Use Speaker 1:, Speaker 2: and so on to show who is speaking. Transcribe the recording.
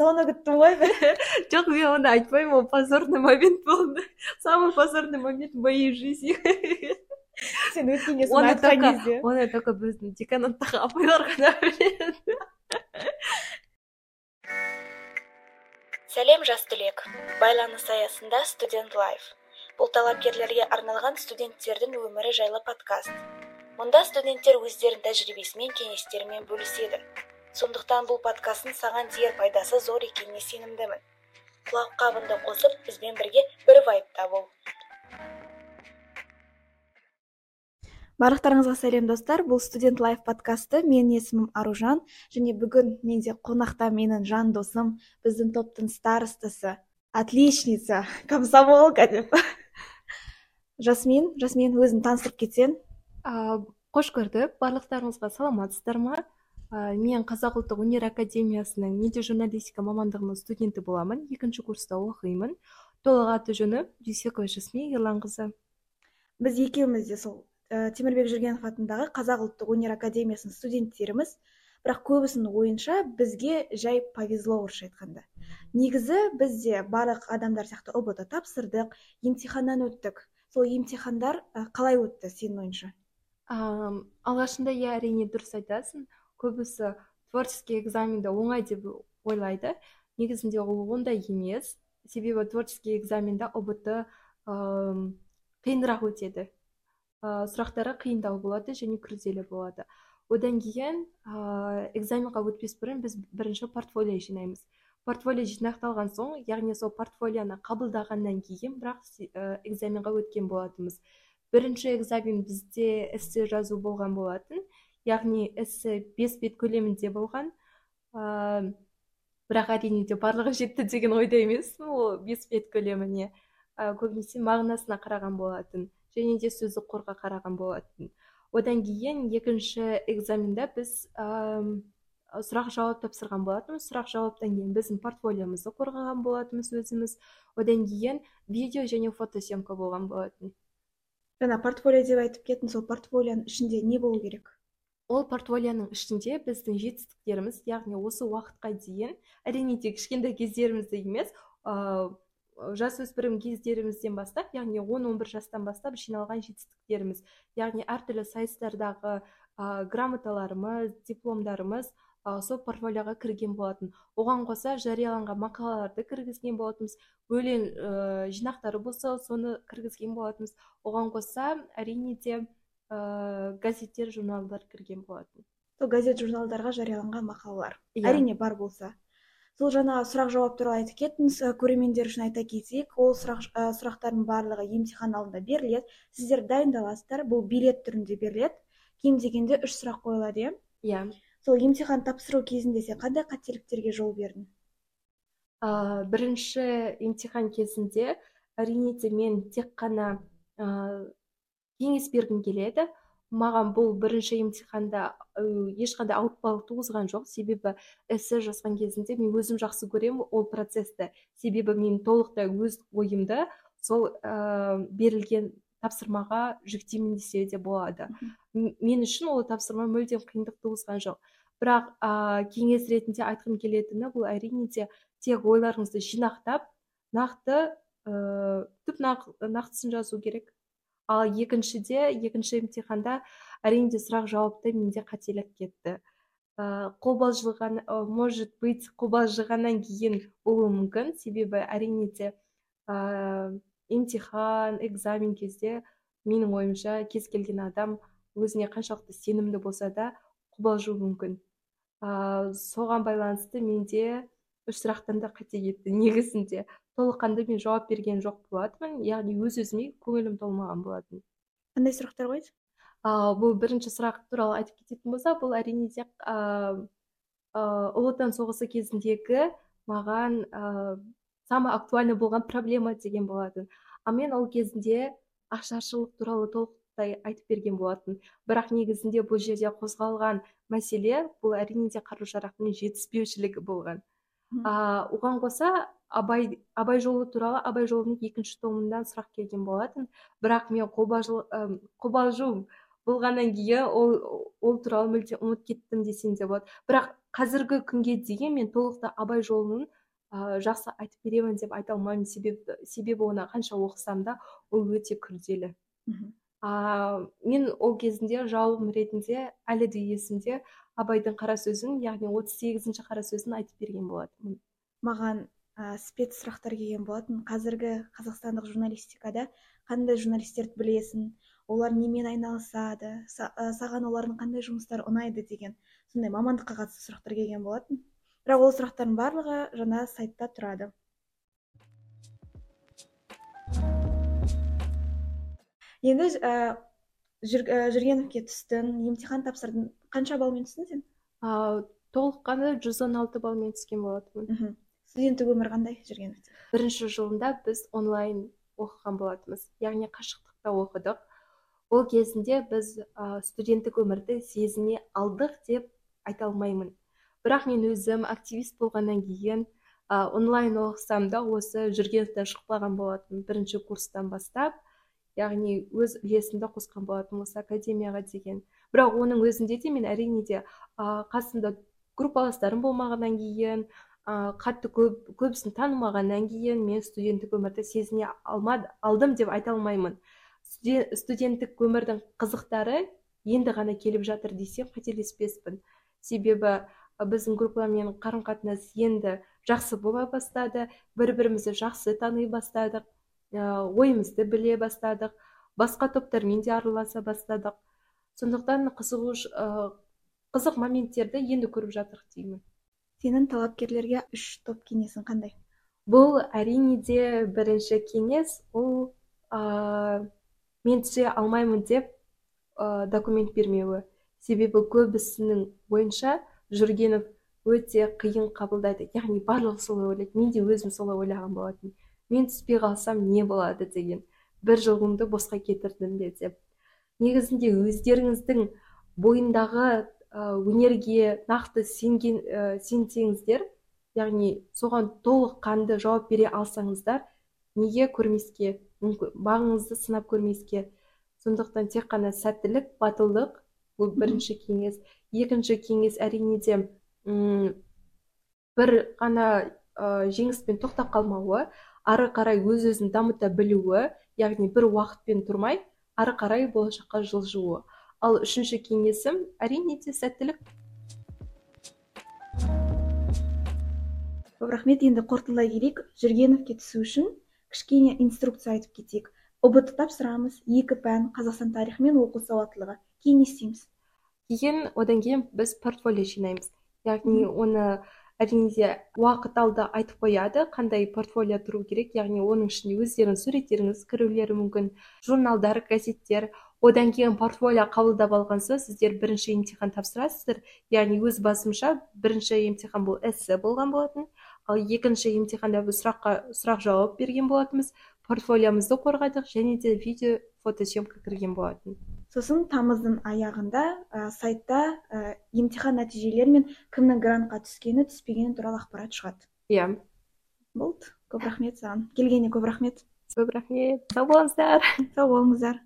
Speaker 1: соны күттім ғой
Speaker 2: жоқ мен оны айтпаймын ол позорный момент болды самый позорный момент в моей жизни
Speaker 1: сен өткенге соны айтқан кезде
Speaker 2: оны только біздің деканаттағы апайлар ғана біледі
Speaker 3: сәлем жас түлек байланыс аясында студент лайф. Бұл талапкерлерге арналған студенттердің өмірі жайлы подкаст. Мұнда студенттер өздерінің тәжірибесімен кеңестерімен бөліседі. Сондықтан бұл подкасттың саған тиер пайдасы зор екеніне сенімдімін. Құлаққабыңды қосып бізбен бірге бір вайбта бол
Speaker 1: барлықтарыңызға сәлем достар. Бұл студент лайф подкасты менің есімім аружан. Және бүгін менде қонақта менің жан досым біздің топтың старостасы отличница комсомолка деп. Жасмин жасмин өзің таныстырып кетсең.
Speaker 2: Қош көрдік. Барлықтарыңызға саламатсыздар ма мен қазақ ұлттық өнер академиясының медиа журналистика мамандығының студенті боламын екінші курста оқимын. Толық аты жөнім дүйсекова жасмин ерланқызы.
Speaker 1: Біз екеуміз де сол ә, темірбек жүргенов атындағы қазақ ұлттық өнер академиясының студенттеріміз. Бірақ көбісінің ойынша бізге жай повезло орысша айтқанда. Негізі біз де барлық адамдар сияқты ұбт тапсырдық емтиханнан өттік. Сол емтихандар қалай өтті сенің ойыңша
Speaker 2: алғашында иә әрине дұрыс айтасың. Көбісі творческий экзаменді оңай деп ойлайды. Негізінде ол ондай емес. Себебі творческий экзаменде ұбт қиынырақ өтеді. Ә, сұрақтары қиындау болады және күрделі болады. Одан кейін ә, экзаменға өтпес бұрын біз бірінші портфолио жинаймыз. Портфолио жинақталған соң яғни сол портфолионы қабылдағаннан кейін бірақ экзаменға өткен болатынбыз. Бірінші экзамен бізде эссе жазу болған болатын. Яғни эссе бес бет көлемінде болған. Ә, бірақ әрине де барлығы жетті деген ойда емеспін ол бес бет көлеміне ә, көбінесе мағынасына қараған болатын және де сөздік қорға қараған болатын. Одан кейін екінші экзаменде біз ә, сұрақ жауап тапсырған болатынбыз. Сұрақ жауаптан кейін біздің портфолиомызды қорғаған болатынбыз өзіміз. Одан кейін видео және фотосъемка болған болатын.
Speaker 1: Жаңа портфолио деп айтып кеттің сол портфолионың ішінде не болу керек?
Speaker 2: Ол портфолионың ішінде біздің жетістіктеріміз яғни осы уақытқа дейін әрине тек кішкентай кездерімізді емес ыыы жасөспірім кездерімізден бастап яғни он он бір жастан бастап жиналған жетістіктеріміз яғни әртүрлі сайыстардағы грамоталарымыз дипломдарымыз ә, сол портфолиоға кірген болатын. Оған қоса жарияланған мақалаларды кіргізген болатынбыз. Өлең жинақтары болса соны кіргізген болатынбыз. Оған қоса әрине де газеттер журналдар кірген болатын.
Speaker 1: Сол газет журналдарға жарияланған мақалалар. Yeah. Иә. әрине бар болса. Сол жаңа сұрақ жауап туралы айтып кеттіңіз. Көрермендер үшін айта кетейік ол сұрақ ә, сұрақтардың барлығы емтихан алдында беріледі. Сіздер дайындаласыздар бұл билет түрінде беріледі. Кем дегенде үш сұрақ қойылады иә?
Speaker 2: Иә.
Speaker 1: Сол емтихан тапсыру кезінде сен қандай қателіктерге жол бердің?
Speaker 2: Ә, бірінші емтихан кезінде әрине де мен тек қана кеңес бергім келеді. Маған бұл бірінші емтиханда ешқандай ауыртпалық туғызған жоқ. Себебі эссе жазған кезінде мен өзім жақсы көремін ол процессті себебі мен толықтай өз ойымды сол ә, берілген тапсырмаға жүктеймін десе де болады. Мен үшін ол тапсырма мүлдем қиындық туғызған жоқ. Бірақ ә, кеңес ретінде айтқым келетіні бұл әрине де тек ойларыңызды жинақтап нақты ә, түп нақтысын жазу керек. Ал екіншіде екінші емтиханда әрине сұрақ жауапта менде қателік кетті. Ә, қобалжыған может быть қобалжығаннан кейін болуы мүмкін. Себебі әрине де ә, емтихан экзамен кезде менің ойымша кез келген адам өзіне қаншалықты сенімді болса да қобалжуы мүмкін. Ә, соған байланысты менде үш сұрақтан да қате кетті негізінде. Толыққанды мен жауап берген жоқ болатынмын. Яғни өз өзіме көңілім толмаған болатын.
Speaker 1: Қандай сұрақтар қойды?
Speaker 2: Ыыы бұл бірінші сұрақ туралы айтып кететін болсақ бұл әрине де ыыы ұлы отан соғысы кезіндегі маған ыыы самый актуальный болған проблема деген болатын. Ал мен ол кезінде ашаршылық туралы толықтай айтып берген болатын. Бірақ негізінде бұл жерде қозғалған мәселе бұл әрине де қару жарақтың жетіспеушілігі болған. А оған қоса абай абай жолы туралы абай жолының екінші томынан сұрақ келген болатын. Бірақ мен қобалжу болғаннан кейін ол ол туралы мүлде ұмытып кеттім десем де болады. Бірақ қазіргі күнге дейін мен толықтай абай жолын ә, жақсы айтып беремін деп айта алмаймын. Себебі себебі оны қанша оқысам да ол өте күрделі. А мен ол кезінде жауабым ретінде әлі де есімде абайдың қара сөзін яғни отыз сегізінші қара сөзін айтып берген болатынмын.
Speaker 1: Маған ә, спец сұрақтар келген болатын. Қазіргі қазақстандық журналистикада қандай журналистерді білесің? Олар немен айналысады? Саған олардың қандай жұмыстары ұнайды деген сондай мамандыққа қатысты сұрақтар келген болатын. Бірақ ол сұрақтардың барлығы жаңа сайтта тұрады. Енді ә, жүр, ә, жүргеновке түстің емтихан тапсырдың қанша балмен түстің сен
Speaker 2: ә, толыққанды жүз он алты балмен түскен болатынмын.
Speaker 1: Студенттік өмір қандай жүргеновте
Speaker 2: бірінші жылында біз онлайн оқыған болатынбыз. Яғни қашықтықта оқыдық. Ол кезінде біз ә, студенттік өмірді сезіне алдық деп айта алмаймын. Бірақ мен өзім активист болғаннан кейін ә, онлайн оқысам да осы жүргеновтен шықпаған болатын бірінші курстан бастап. Яғни өз үлесімді қосқан болатын осы академияға деген. Бірақ оның өзінде де мен әрине де ә, қасымда группаластарым болмағаннан кейін ә, қатты көп көбісін танымағаннан кейін мен студенттік өмірді сезіне алмады, алдым деп айта алмаймын. Студенттік өмірдің қызықтары енді ғана келіп жатыр десем қателеспеспін. Себебі біздің группамен қарым қатынас енді жақсы бола бастады бір бірімізді жақсы тани бастадық ойымызды біле бастадық басқа топтармен де араласа бастадық. Сондықтан қызығуш қызық моменттерді енді көріп жатырмық деймін.
Speaker 1: Сенің талапкерлерге үш топ кеңесің қандай?
Speaker 2: Бұл әрине де бірінші кеңес. Ол мен түсе алмаймын деп ә, документ бермеуі. Себебі көбісінің ойынша жүргенов өте қиын қабылдайды. Яғни барлығы солай ойлайды. Мен де өзім солай ойлаған болатынмын. Мен түспей қалсам не болады деген. Бір жылымды босқа кетірдім бе деп. Негізінде өздеріңіздің бойындағы ә, өнерге нақты сенген ә, сенсеңіздер яғни соған толыққанды жауап бере алсаңыздар неге көрмеске мүмкін бағыңызды сынап көрмеске. Сондықтан тек қана сәттілік батылдық бұл бірінші кеңес. Екінші кеңес әрине де бір ғана ә, жеңіспен тоқтап қалмауы ары қарай өз өзін дамыта білуі яғни бір уақытпен тұрмай ары қарай болашаққа жылжуы. Ал үшінші кеңесім әрине де сәттілік.
Speaker 1: Көп рахмет. Енді қорытындылай келейік. Жүргеновке түсу үшін кішкене инструкция айтып кетейік. Ұбт тапсырамыз. Екі пән қазақстан тарихы мен оқу сауаттылығы. Кейін не істейміз.
Speaker 2: Кейін одан кейін біз портфолио жинаймыз. Яғни оны әрине уақыт алды айтып қояды қандай портфолио тұру керек яғни оның ішінде өздеріңіз суреттеріңіз кірулері мүмкін журналдар газеттер. Одан кейін портфолио қабылдап алған соң сіздер бірінші емтихан тапсырасыздар. Яғни өз басымша бірінші емтихан бұл эссе болған болатын. Ал екінші емтиханда біз сұраққа сұрақ жауап берген болатынбыз. Портфолиомызды қорғадық және де видео фотосъемка кірген болатын.
Speaker 1: Сосын тамыздың аяғында ә, сайтта ә, емтихан нәтижелері мен кімнің грантқа түскені түспегені туралы ақпарат шығады.
Speaker 2: Иә. Yeah.
Speaker 1: болды. Көп рахмет саған. Келгеніңе көп рахмет.
Speaker 2: Көп рахмет. Сау болыңыздар.
Speaker 1: Сау болыңыздар.